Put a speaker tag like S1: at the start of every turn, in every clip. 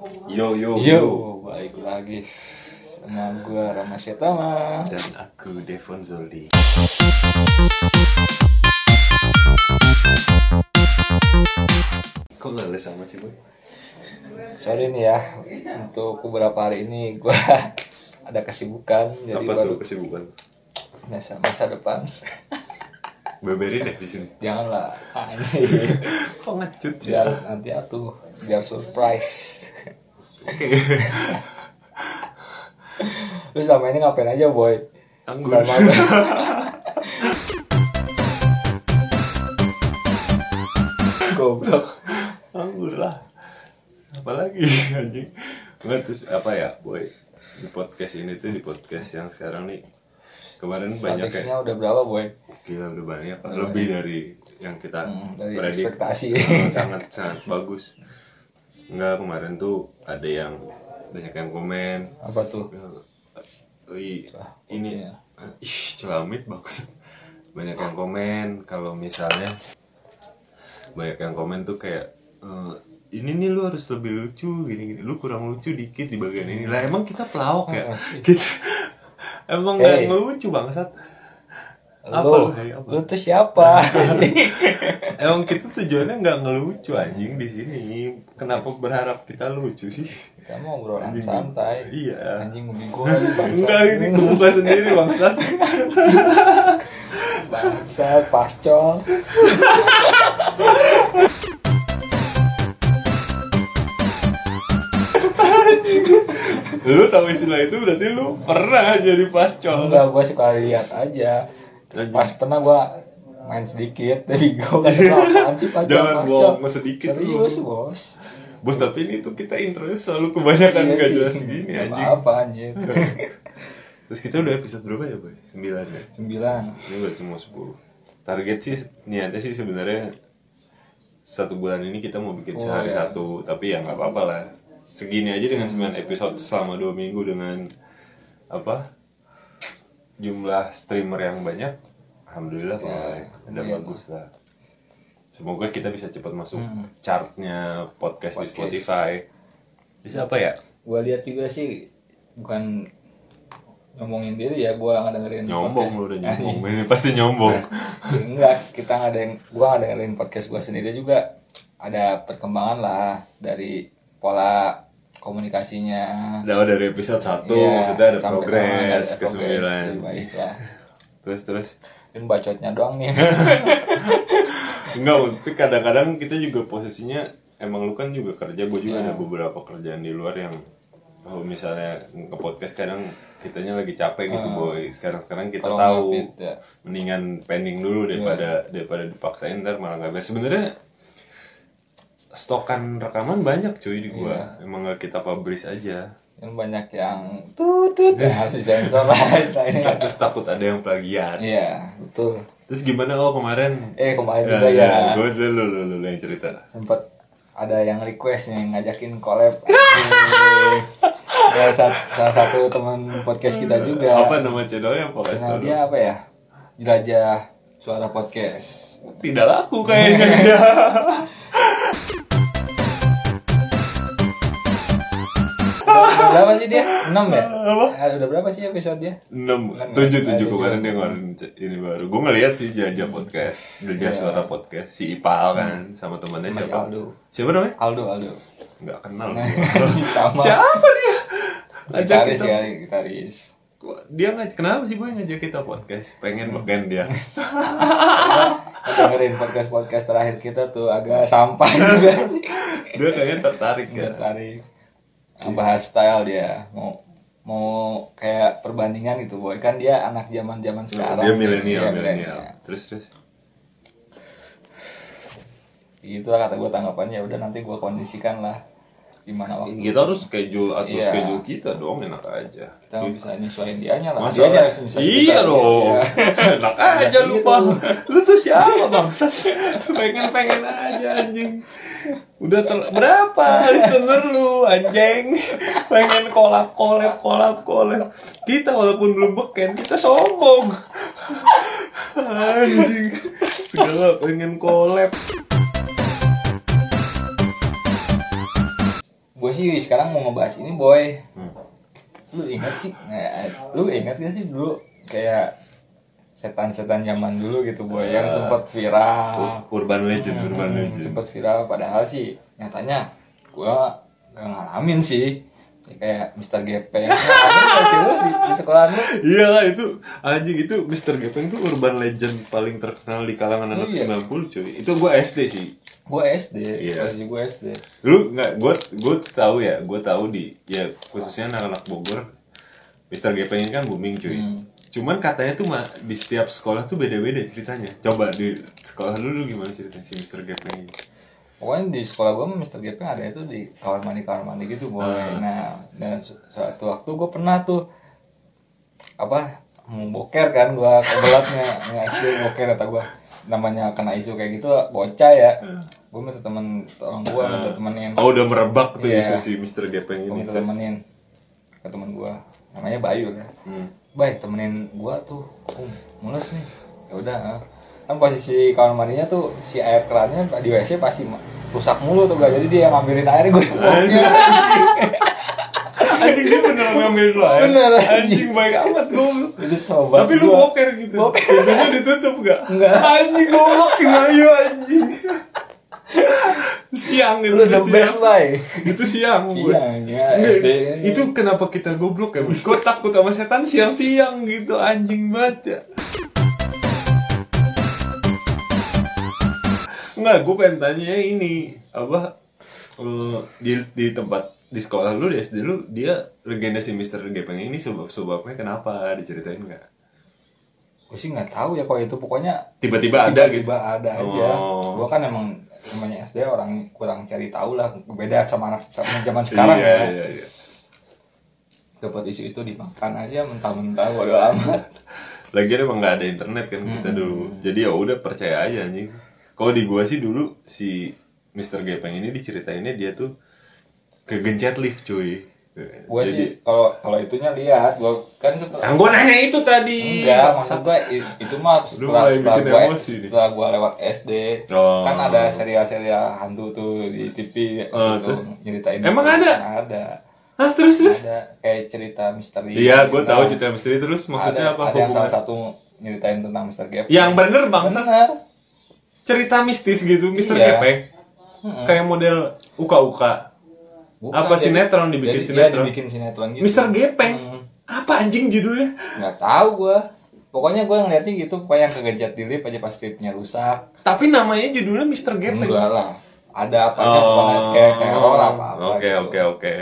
S1: Yo yo
S2: Yo, balik lagi sama gue Rama Setama.
S1: Dan aku Devon Zoldi. Kok leles sama sih boy?
S2: Sorry nih ya, untuk beberapa hari ini gue ada kesibukan, jadi
S1: Apa
S2: baru
S1: tuh kesibukan?
S2: masa masa depan.
S1: Beberin deh di sini.
S2: Janganlah, anjing.
S1: Kok ngecut sih?
S2: biar nanti atuh, biar surprise.
S1: Oke.
S2: Lu selama ini ngapain aja boy?
S1: Anggur. Goblok. Anggur lah. Apalagi anjing. Nggak terus apa ya boy? Di podcast ini tuh di podcast yang sekarang nih kemarin banyak ya
S2: udah berapa boy?
S1: gila udah banyak Pak. lebih dari yang kita
S2: Hmm, dari
S1: predik.
S2: ekspektasi.
S1: sangat sangat bagus enggak kemarin tuh ada yang banyak yang komen
S2: Apa tuh?
S1: Wih,
S2: Ah,
S1: ini
S2: iya.
S1: ih celamit banget banyak yang komen kalau misalnya banyak yang komen tuh kayak "Eh, ini nih lu harus lebih lucu gini gini lu kurang lucu dikit di bagian ini lah emang kita pelawak ya kita emang
S2: Hey.
S1: ngelucu bangsat Apa
S2: Lu,
S1: apa?
S2: lu tuh siapa?
S1: Emang kita tujuannya nggak ngelucu anjing di sini. Kenapa berharap kita lucu sih?
S2: Kita mau obrolan
S1: Anjing.
S2: santai.
S1: Iya.
S2: Anjing udah gue bangsa.
S1: Enggak ini kebuka sendiri bangsat.
S2: Bangsat, pascol.
S1: lu tahu istilah itu berarti lu pernah jadi pascol.
S2: Enggak, gue suka lihat aja.
S1: Anjing.
S2: Pas pernah gue main sedikit, tapi gue gak tahu apaan sih pascol.
S1: Jangan bohong sedikit
S2: Serius,
S1: lu.
S2: bos.
S1: Bos tapi ini tuh kita intronya selalu kebanyakan
S2: Iya
S1: nggak
S2: sih.
S1: jelas gini anjing.
S2: Apa anjir.
S1: Terus kita udah episode berapa ya boy? Sembilan ya.
S2: Sembilan.
S1: Ini udah cuma 10 Target sih niatnya sih sebenarnya satu bulan ini kita mau bikin
S2: Oh,
S1: sehari
S2: iya.
S1: satu tapi ya nggak apa-apa lah segini aja dengan 9 episode selama dua minggu dengan apa jumlah streamer yang banyak alhamdulillah
S2: Ya,
S1: udah
S2: iya.
S1: bagus lah semoga kita bisa cepat masuk
S2: Hmm.
S1: chartnya podcast, di
S2: Podcast.
S1: Spotify bisa apa ya
S2: Gue lihat juga sih bukan ngomongin diri ya, gue nggak dengerin
S1: nyombong
S2: podcast.
S1: lu udah nyombong ini pasti nyombong
S2: enggak kita nggak ada yang gua nggak dengerin podcast gua sendiri juga ada perkembangan lah dari pola komunikasinya.
S1: Nah, dari episode 1
S2: Iya,
S1: maksudnya ada progres ke
S2: progres,
S1: 9
S2: lebih baik lah.
S1: Terus terus?
S2: Ini bacotnya doang nih.
S1: Enggak maksudnya kadang-kadang kita juga posisinya Emang lu kan juga kerja, gue juga
S2: Iya.
S1: ada beberapa kerjaan di luar yang Kalau misalnya ke podcast kadang kitanya lagi capek gitu
S2: Ah.
S1: boy. Sekarang-sekarang kita
S2: Kalau
S1: tahu
S2: ngupit, ya.
S1: Mendingan pending dulu daripada daripada dipaksain ntar malah nggak beres. Sebenarnya stokan rekaman banyak cuy di gua
S2: Iya.
S1: Emang nggak kita publish aja
S2: yang banyak yang tutut ya harus disensor lah istilahnya
S1: Terus takut ada yang plagiat
S2: iya betul
S1: Terus gimana oh kemarin?
S2: eh kemarin juga ya
S1: Gue dulu lu, lu, lu yang cerita.
S2: sempet ada yang request nih ngajakin collab. Ya, sa- salah satu teman podcast kita juga
S1: Apa nama channelnya apa
S2: Channel dia apa ya? Jelajah Suara Podcast.
S1: Tidak laku kayaknya
S2: berapa sih dia? 6 ya?
S1: Apa?
S2: Eh, udah berapa sih episode dia?
S1: 6,
S2: Enam,
S1: 7,
S2: ya?
S1: 7
S2: Ah,
S1: kemarin dia ngeluarin ini baru. Gue ngeliat sih Jajah Podcast, Jajah
S2: Iya.
S1: Suara Podcast, si Ipal kan, sama temannya
S2: Mas
S1: siapa?
S2: Aldo.
S1: Siapa namanya?
S2: Aldo, Aldo.
S1: Nggak kenal.
S2: Sama.
S1: siapa dia?
S2: Gitaris
S1: kita.
S2: ya, gitaris.
S1: Dia ngajak kenapa sih boy ngajak kita podcast? Pengen beken dia.
S2: Kita dengerin podcast-podcast terakhir kita tuh agak sampah juga.
S1: Dia kayaknya tertarik kan.
S2: Tertarik. Bahas style dia. Mau mau kayak perbandingan gitu boy kan dia anak zaman zaman sekarang
S1: Dia milenial,
S2: Iya,
S1: milenial. Terus terus.
S2: gitu lah kata gue tanggapannya udah nanti gue kondisikan lah gimana waktu
S1: Kita harus schedule atau
S2: Iya.
S1: schedule kita dong enak aja.
S2: kita bisa nyesuaiin dianya lah
S1: Masalah,
S2: Dianya harus nyesuaiin
S1: iya
S2: kita.
S1: dong.
S2: Iya.
S1: Enak aja
S2: Iya,
S1: lu
S2: gitu.
S1: pak. Lu tuh siapa bangsa? Pengen-pengen aja anjing. Udah ter berapa listener lu anjing? Pengen kolab kolab kolab kolab. Kita walaupun belum beken kita sombong. Anjing. Segala pengen kolab.
S2: Gue sih sekarang mau ngebahas ini boy
S1: Hmm.
S2: lu ingat sih nggak- lu ingat gak sih dulu kayak setan-setan zaman dulu gitu boy yang
S1: Ah.
S2: sempat viral
S1: urban legend urban
S2: Hmm,
S1: legend
S2: sempat viral padahal sih nyatanya gua gak ngalamin sih Ya, kayak Mr. Gepeng sih lu di sekolah lu
S1: Iya lah itu anjing itu Mr. Gepeng tuh urban legend paling terkenal di kalangan anak
S2: Iya.
S1: 90 cuy. Itu gua SD sih.
S2: gua SD
S1: Iya.
S2: posisi gua SD
S1: Lu nggak gua gua tahu ya, gua tahu di ya khususnya anak-anak Bogor Mr. Gepeng ini kan booming cuy.
S2: Hmm.
S1: Cuman katanya tuh mah di setiap sekolah tuh beda-beda ceritanya. Coba di sekolah lu, lu gimana ceritanya si Mr. Gepeng ini?
S2: pokoknya di sekolah gua Mr. Gepeng ada itu di kamar mandi kamar mandi gitu boy
S1: Ah.
S2: nah dan su- suatu waktu gua pernah tuh apa mau boker kan gua kebelatnya. Ya SD boker kata gua. Namanya kena isu kayak gitu bocah ya. Gua minta temen tolong gua minta temenin.
S1: Oh udah merebak tuh
S2: Iya.
S1: isu si Mr. Gepeng
S2: gue
S1: ini.
S2: minta temenin ke temen gua. Namanya Bayu kan
S1: Hmm.
S2: baik temenin gua tuh. Um mules nih. Ya udah ah. kan posisi kamar mandinya tuh si air kerannya di WC pasti rusak mulu tuh gak jadi dia yang ngambilin air gue
S1: Anjing. Dia beneran ngambil lu air.
S2: Bener, anjing.
S1: Baik amat goblok.
S2: itu sobat
S1: Tapi lu boker gitu.
S2: Boker.
S1: Pintunya ditutup gak?
S2: Enggak.
S1: Anjing goblok si Bayu anjing. Siang itu
S2: lu the best bay
S1: Itu siang. gue.
S2: siang ya SD
S1: itu kenapa kita goblok ya? Gue takut sama setan siang-siang gitu anjing banget ya. Enggak, gue pengen tanya ini apa eh, di di tempat di sekolah lu di SD lu dia legenda si Mr. Gepeng ini sebab sebabnya kenapa diceritain nggak?
S2: gue sih nggak tahu ya kalau itu pokoknya
S1: Tiba-tiba ada gitu.
S2: tiba-tiba ada aja
S1: Oh.
S2: gua kan emang namanya SD orang kurang cari tahu lah beda sama anak sama zaman sekarang
S1: iya,
S2: ya
S1: iya, iya.
S2: dapat isu itu dimakan aja mentah-mentah bodo amat
S1: Lagian emang nggak ada internet kan kita dulu. Jadi ya udah percaya aja anjing. Kalau di gua sih dulu si Mr. Gepeng ini diceritainnya dia tuh kegencet lift cuy.
S2: gue sih kalau kalau itunya lihat gue kan sempet
S1: Kan gua nanya itu tadi.
S2: enggak maksud gue itu mah setelah setelah gue setelah gue lewat SD
S1: Oh.
S2: kan ada serial-serial hantu tuh di TV
S1: Oh,
S2: gitu,
S1: terus?
S2: nyeritain
S1: Emang ada?
S2: ada
S1: Hah terus terus?
S2: ada kayak cerita misteri
S1: Iya, gua tahu
S2: Nah,
S1: cerita misteri terus maksudnya
S2: ada,
S1: apa?
S2: ada yang salah satu nyeritain tentang Mr. Gap
S1: Yang bener bangsa
S2: benar
S1: cerita mistis gitu, Mr.
S2: Iya.
S1: Gepeng.
S2: Mm-mm.
S1: Kayak model uka-uka.
S2: Bukan,
S1: Apa
S2: jadi-
S1: sinetron dibikin
S2: jadi
S1: sinetron?
S2: Dia dibikin sinetron gitu.
S1: Mr. Gepeng.
S2: Hmm.
S1: Apa anjing judulnya?
S2: Nggak tahu gua. Pokoknya gua ngeliatnya gitu, pokoknya yang kegencet di lift aja pas liftnya rusak.
S1: Tapi namanya judulnya Mr. Gepeng.
S2: Enggak lah. Ada apa aja pokoknya kayak teror apa apa.
S1: Oh. Oke oke oke.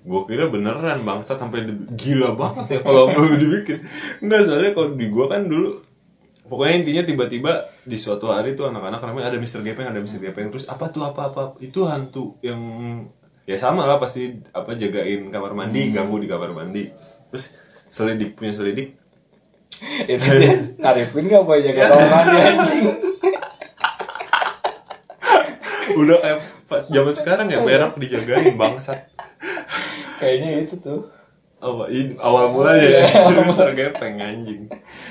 S1: Gue kira beneran bangsa sampai gila banget ya kalau mau dibikin. Enggak soalnya kalau di gua kan dulu pokoknya intinya tiba-tiba di suatu hari tuh anak-anak namanya ada Mr. Gepeng ada Mr. Gepeng terus apa tuh apa apa itu hantu yang ya sama lah pasti apa jagain kamar mandi ganggu di kamar mandi terus selidik punya selidik
S2: Itu dia narifin nggak boy jaga kamar mandi anjing.
S1: udah kayak pas zaman sekarang ya berak dijagain bangsat
S2: Kayaknya itu tuh.
S1: Apa ini awal mulanya ya Mr. Gepeng anjing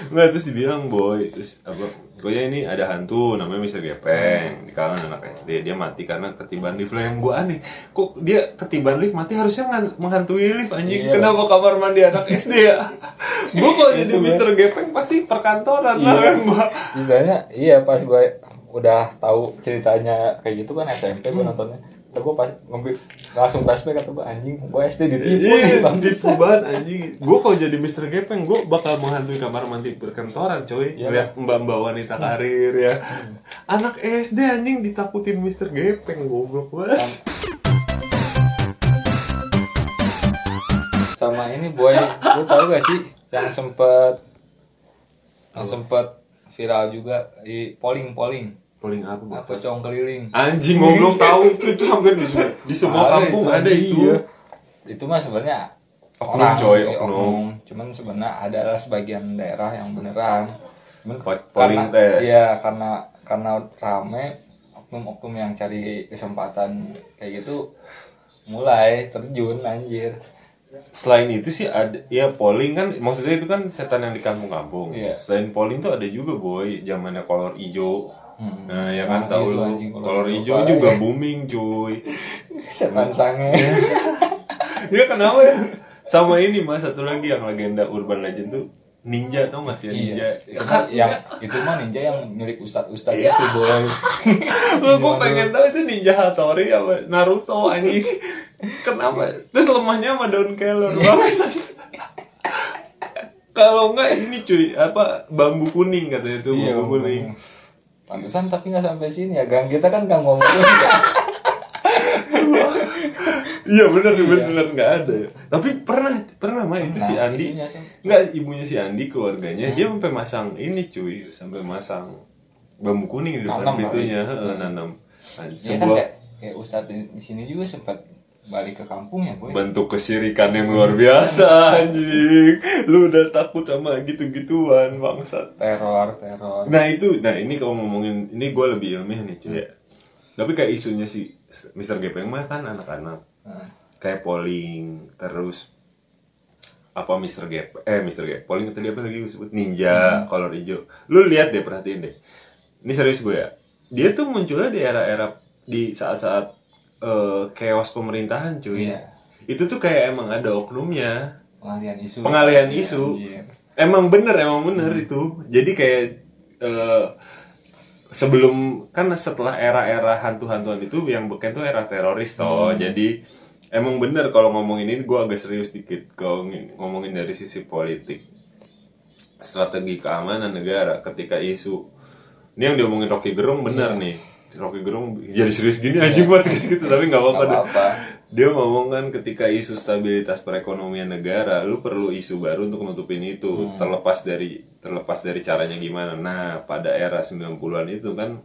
S1: nggak terus dibilang boy terus apa pokoknya ini ada hantu namanya Mr. Gepeng di kalangan anak SD dia mati karena ketiban lift lah yang gua aneh kok dia ketiban lift mati harusnya menghantui lift anjing
S2: Iya.
S1: kenapa kamar mandi anak SD ya gua kalau jadi. Mr. Gepeng pasti perkantoran lah
S2: Iya.
S1: kan gua
S2: Sebenarnya iya pas gue udah tahu ceritanya kayak gitu kan SMP gue nontonnya. Terus gue pas ngambil langsung flashback kata gue anjing gue SD ditipu
S1: Iya,
S2: bang.
S1: tipu banget anjing. Gue kalau jadi Mr. Gepeng, gue bakal menghantui kamar mandi perkantoran, coy.
S2: Iya.
S1: Lihat mbak-mbak wanita karir ya. Anak SD anjing ditakutin Mr. Gepeng, goblok banget.
S2: Sama ini boy, lu tau gak sih yang sempet yang sempet viral juga di polling polling
S1: Paling apa?
S2: Atau cong keliling.
S1: Anjing goblok tahu itu itu sampai di, semua- di semua kampung ada itu.
S2: iya. Itu mah sebenarnya
S1: Oknum,
S2: orang,
S1: coy,
S2: eh,
S1: oknum.
S2: Cuman sebenarnya adalah sebagian daerah yang beneran. Cuman
S1: Po- polling
S2: karena,
S1: teh.
S2: Iya, karena karena rame oknum-oknum yang cari kesempatan kayak gitu mulai terjun anjir.
S1: Selain itu sih ada ya polling kan maksudnya itu kan setan yang di kampung-kampung.
S2: Iya.
S1: Selain polling tuh ada juga boy zamannya kolor ijo.
S2: Hmm.
S1: Nah, ya kan
S2: Nah,
S1: tahu lu
S2: kolor hijau
S1: juga
S2: ya.
S1: booming cuy.
S2: setan sange
S1: Dia kenapa ya? Sama ini mas satu lagi yang legenda urban legend tuh ninja tau gak sih ninja?
S2: iya
S1: Ya kan,
S2: yang itu mah ninja yang nyulik ustad ustad itu boy
S1: gue gue pengen tahu itu ninja Hattori apa Naruto anjing. Kenapa? Terus lemahnya sama daun kelor bangsat. Kalau enggak ini cuy apa bambu kuning katanya itu
S2: Iya,
S1: bambu kuning.
S2: Pantesan tapi nggak sampai sini ya. Gang kita kan gang ngomongin
S1: Iya bener bener nggak ada. Tapi pernah pernah mah itu si Andi. Enggak, ibunya si Andi keluarganya. Dia sampai masang ini cuy, sampai masang bambu kuning di depan
S2: Nanam
S1: pintunya, nanam. Nah,
S2: ya kan kayak, kayak ustad di, di sini juga sempat balik ke kampung ya boy
S1: bentuk kesirikan yang luar biasa anjing. Lu udah takut sama gitu-gituan bangsat.
S2: teror teror
S1: Nah itu, nah ini kalau ngomongin ini gue lebih ilmiah nih cuy. ya. Tapi kayak isunya si Mr. Gepeng mah kan anak-anak
S2: Nah,
S1: kayak polling terus apa Mr. Gap eh Mr. Gap polling tadi apa lagi gue sebut ninja kolor hijau lu lihat deh perhatiin deh ini serius gue ya dia tuh munculnya di era-era di saat-saat eh, chaos pemerintahan cuy.
S2: Iya.
S1: itu tuh kayak emang ada oknumnya.
S2: Pengalian isu.
S1: Pengalian
S2: Iya,
S1: isu.
S2: anjir.
S1: emang bener emang bener itu. Jadi kayak eh, sebelum kan setelah era-era hantu-hantuan itu yang beken tuh era teroris toh. Jadi emang bener kalau ngomongin ini gue agak serius dikit. Kalau ng- ngomongin dari sisi politik. Strategi keamanan negara ketika isu ini yang diomongin Rocky Gerung bener nih Rocky Gerung jadi serius gini anjing buat gitu tapi nggak apa-apa
S2: apa-apa.
S1: dia ngomong kan ketika isu stabilitas perekonomian negara, lu perlu isu baru untuk nutupin itu, terlepas dari terlepas dari caranya gimana. Nah, pada era 90-an itu kan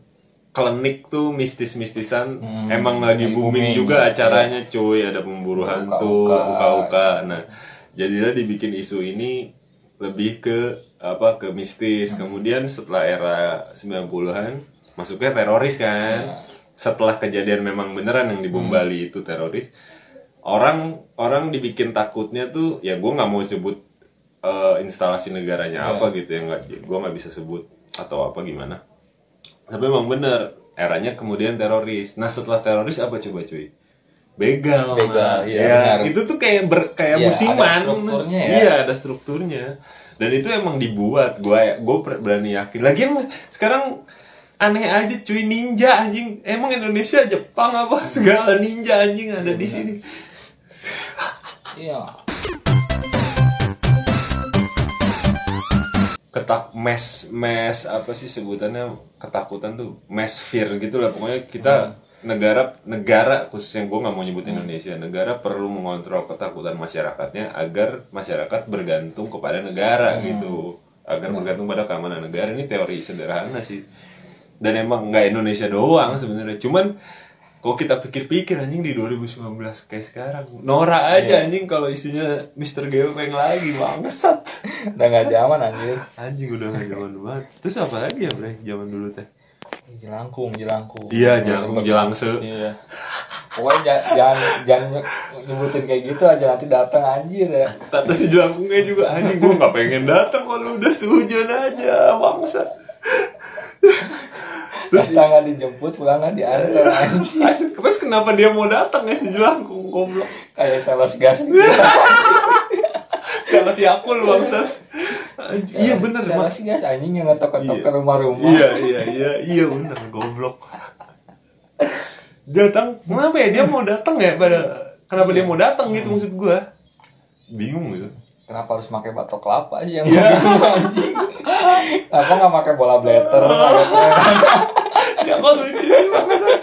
S1: klinik tuh mistis-mistisan
S2: Hmm,
S1: emang lagi booming
S2: booming.
S1: juga acaranya cuy, ada pemburu hantu,
S2: Uka-uka.
S1: Nah, jadilah dibikin isu ini lebih ke apa ke mistis. Kemudian setelah era 90-an masuknya teroris kan. Setelah kejadian memang beneran yang di Bom Bali itu teroris, orang orang dibikin takutnya tuh ya gue nggak mau sebut eh, instalasi negaranya apa gitu ya nggak gue nggak bisa sebut atau apa gimana. Tapi emang bener eranya kemudian teroris. Nah setelah teroris apa coba cuy? Begal
S2: Begal, iya,
S1: Ya,
S2: benar.
S1: itu tuh kayak ber, kayak
S2: Iya,
S1: musiman.
S2: ada strukturnya ya.
S1: iya ada strukturnya. Dan itu emang dibuat. Gue gue berani yakin. Lagian sekarang aneh aja cuy ninja anjing. Emang Indonesia Jepang apa segala ninja anjing ada di sini.
S2: Iya.
S1: Ketak mes mes apa sih sebutannya? Ketakutan tuh mes fear gitu lah. Pokoknya kita negara negara khususnya gue nggak mau nyebut Indonesia negara perlu mengontrol ketakutan masyarakatnya agar masyarakat bergantung kepada negara gitu. Agar bergantung pada keamanan negara. Ini teori sederhana sih dan emang nggak Indonesia doang sebenarnya cuman kalau kita pikir-pikir anjing di 2019 kayak sekarang Nora aja anjing kalau isinya Mr. Gepeng lagi bangsat
S2: udah nggak zaman anjir
S1: Anjing udah gak zaman banget. Terus apa lagi ya, Bre? Zaman dulu teh.
S2: jelangkung jelangkung
S1: Iya, jelangkung, jelangse.
S2: iya pokoknya jangan jangan, jangan ny- nyebutin kayak gitu aja nanti datang anjir ya
S1: Tata si jelangkungnya juga anjing gua gak pengen datang kalau udah sujon aja, bangsat. Terus
S2: nggak dijemput pulang nggak diantar
S1: terus kenapa dia mau datang ya si jelangkung goblok?
S2: kayak sales gas gitu
S1: Salah si Akul bangsat. Iya bener,
S2: sales gas anjing yang ngetok-ngetok
S1: Iya.
S2: ke rumah-rumah
S1: Iya, iya, iya, iya bener goblok. Datang, kenapa ya dia mau datang ya pada kenapa dia mau datang gitu maksud gua? Bingung gitu.
S2: Kenapa harus pakai batok kelapa aja yang
S1: Iya.
S2: bingung, anjing? Kenapa nggak pakai bola blatter?
S1: Siapa lucu sih bangsat?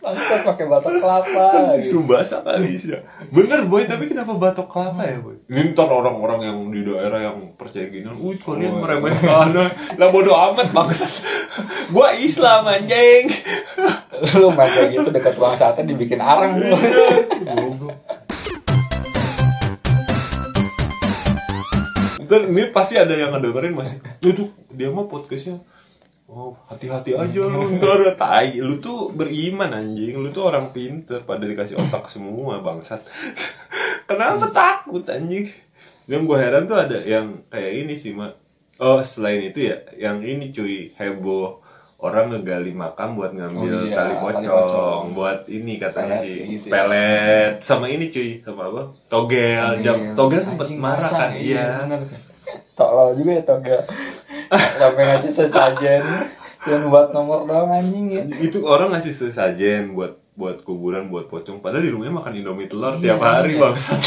S2: Bangsat pakai batok kelapa. gitu.
S1: Subasa kali sih. Bener boy, tapi kenapa batok kelapa ya boy? Ini ntar orang-orang yang di daerah yang percaya gini, wih kalian meremehkan, lah bodo amat bangsat. Gua Islam anjing.
S2: Lu main kayak gitu dekat ruang sate dibikin arang.
S1: Goblok. Ntar ini pasti ada yang ngedengerin masih. Itu dia mah podcastnya. Oh, hati-hati aja lu ntar tai. Lu tuh beriman anjing. Lu tuh orang pinter pada dikasih otak semua bangsat. Kenapa takut anjing? Yang gue heran tuh ada yang kayak ini sih, Mak. Oh, selain itu ya, yang ini cuy, heboh orang ngegali makam buat ngambil
S2: Oh iya,
S1: tali
S2: tali
S1: pocong, buat ini katanya
S2: Pelet
S1: sih
S2: gitu ya.
S1: pelet sama ini cuy sama apa togel jam togel sempet
S2: Anjing,
S1: marah kan iya
S2: bener. Tolol juga ya togel sampai ngasih sesajen dan buat nomor doang anjing ya.
S1: Itu orang ngasih sesajen buat buat kuburan buat pocong. Padahal di rumahnya makan indomie telur
S2: Iya,
S1: tiap hari
S2: iya.
S1: bangsat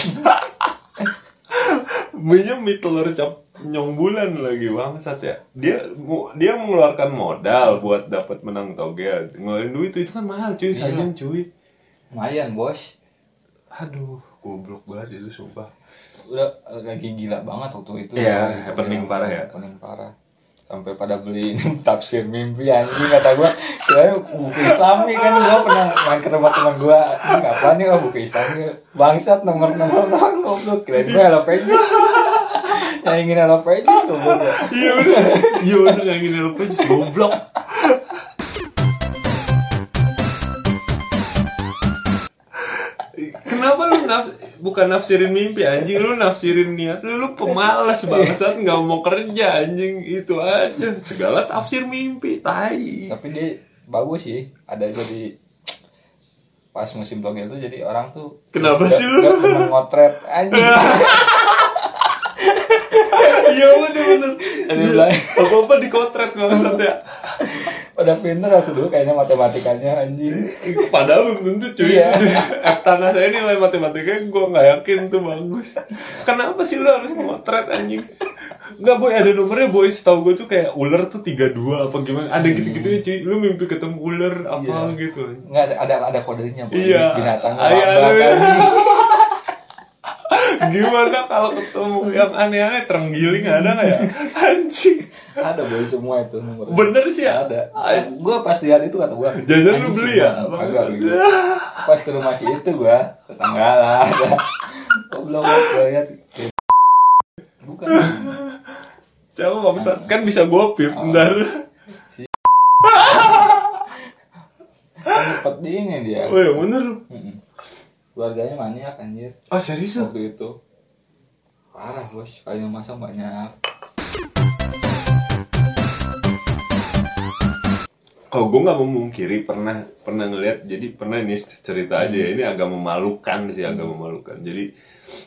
S1: Banyak mie telur cap nyong bulan lagi bangsat ya. Dia dia mengeluarkan modal buat dapat menang togel ngeluarin duit itu, itu kan mahal cuy.
S2: Iya.
S1: sajen cuy.
S2: Lumayan bos.
S1: Aduh goblok banget itu sumpah.
S2: Udah lagi gila banget waktu itu.
S1: Iya, happening parah ya.
S2: happening parah sampai pada beli tafsir mimpi anjing kata gua. Kira buku islami kan gua pernah main ke rumah teman gua. Ini apa nih oh buku islami bangsat nomor nomor doang goblok kira gua hello pages. Yang ingin hello pages goblok ya.
S1: iya udah iya udah yang gini lupa just goblok. Kenapa lu bukan nafsirin mimpi anjing. Lu nafsirin niat lu lu pemalas bangsat. Nggak mau kerja anjing. Itu aja. Segala tafsir mimpi tai.
S2: Tapi dia bagus sih. Ada jadi pas musim togel itu jadi orang tuh
S1: Kenapa sih lu?
S2: pernah ngotret anjing.
S1: Iya bener bener
S2: Ada
S1: apa apa dikotret bangsat ya
S2: pada pinter waktu dulu kayaknya matematikanya anjing.
S1: Padahal belum tentu cuy.
S2: Iya.
S1: Tanah saya nilai matematikanya gue nggak yakin tuh bagus. Kenapa sih lu harus motret anjing? Enggak boy ada nomornya boy. Setahu gue tuh kayak ular tuh 32 apa gimana? Ada gitu-gitu ya cuy. Lu mimpi ketemu ular apa
S2: Iya.
S1: gitu
S2: nggak ada ada, ada kodenya Boy.
S1: Iya.
S2: binatang
S1: Ah, iya,
S2: anjing.
S1: Gimana kalau ketemu yang aneh-aneh Terenggiling ada nggak ya? Anjing
S2: ada boy semua itu nomornya
S1: Bener sih ya?
S2: Ada. Gue pas lihat itu kata gue
S1: Jajan lu beli ya?
S2: agak beli. Pas ke rumah si itu gue tetangga lah ada. Goblok gue lihat. Kayak bukan.
S1: Siapa nggak bisa Kan bisa gopip
S2: Oh.
S1: Ntar
S2: kan cepet di ini dia.
S1: Oh ya bener.
S2: Keluarganya maniak anjir.
S1: Ah serius?
S2: Waktu itu. Parah bos. Kali yang masang banyak
S1: kalau gue nggak memungkiri pernah pernah ngeliat jadi pernah ini cerita aja ya ini agak memalukan sih agak memalukan. Jadi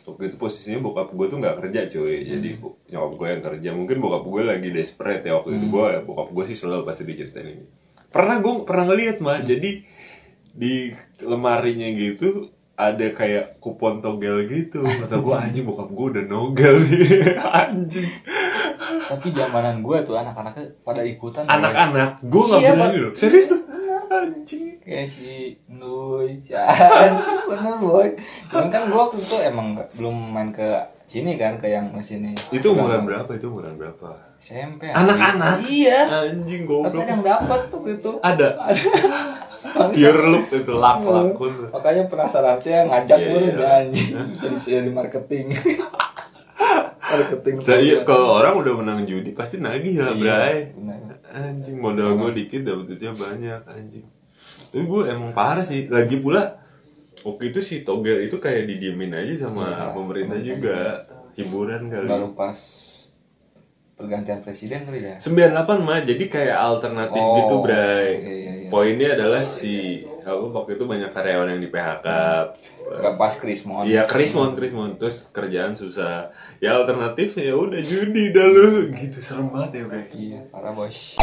S1: waktu itu posisinya bokap gue tuh nggak kerja cuy. Jadi bo- nyokap gue yang kerja. Mungkin bokap gue lagi desperate ya waktu itu gue bokap gue sih selalu pasti diceritain ini. Pernah gue pernah ngeliat mah jadi di lemarinya gitu ada kayak kupon togel gitu. Kata gue anjing bokap gue udah nogel. Nih anjing
S2: tapi zamanan gue tuh anak-anaknya pada ikutan
S1: anak-anak gue nggak
S2: Iya,
S1: berani loh serius loh anjing
S2: kayak si Nuy, Anjing, bener boy. Cuman kan gua waktu itu emang belum main ke sini kan, ke yang sini.
S1: Itu umuran berapa? Itu umuran berapa?
S2: SMP.
S1: Anak-anak?
S2: Iya.
S1: Anjing
S2: Tapi
S1: goblok.
S2: ada yang dapat tuh itu.
S1: Ada. Pure look itu lak lakun.
S2: Makanya penasaran tuh ya ngajak gue
S1: iya.
S2: udah anjing. Jadi saya di marketing. marketing.
S1: Nah, iya, kalau orang udah menang judi pasti nagih lah,
S2: Iya,
S1: Bray. Anjing modal gue dikit dapet duitnya banyak anjing. Tapi gue emang parah sih. Lagi pula waktu itu si togel itu kayak didiemin aja sama pemerintah
S2: pemerintah
S1: juga. Hiburan kali.
S2: Baru pas pergantian presiden kali ya.
S1: 98 mah jadi kayak alternatif
S2: Oh,
S1: gitu, Bray.
S2: iya, iya, iya.
S1: Poinnya adalah si apa waktu itu banyak karyawan yang di PHK.
S2: Pas Krismon.
S1: Iya, Krismon, Krismon. Terus kerjaan susah. Ya alternatif ya udah judi dah lu. Gitu serem banget ya, Bray.
S2: Iya, parah bos.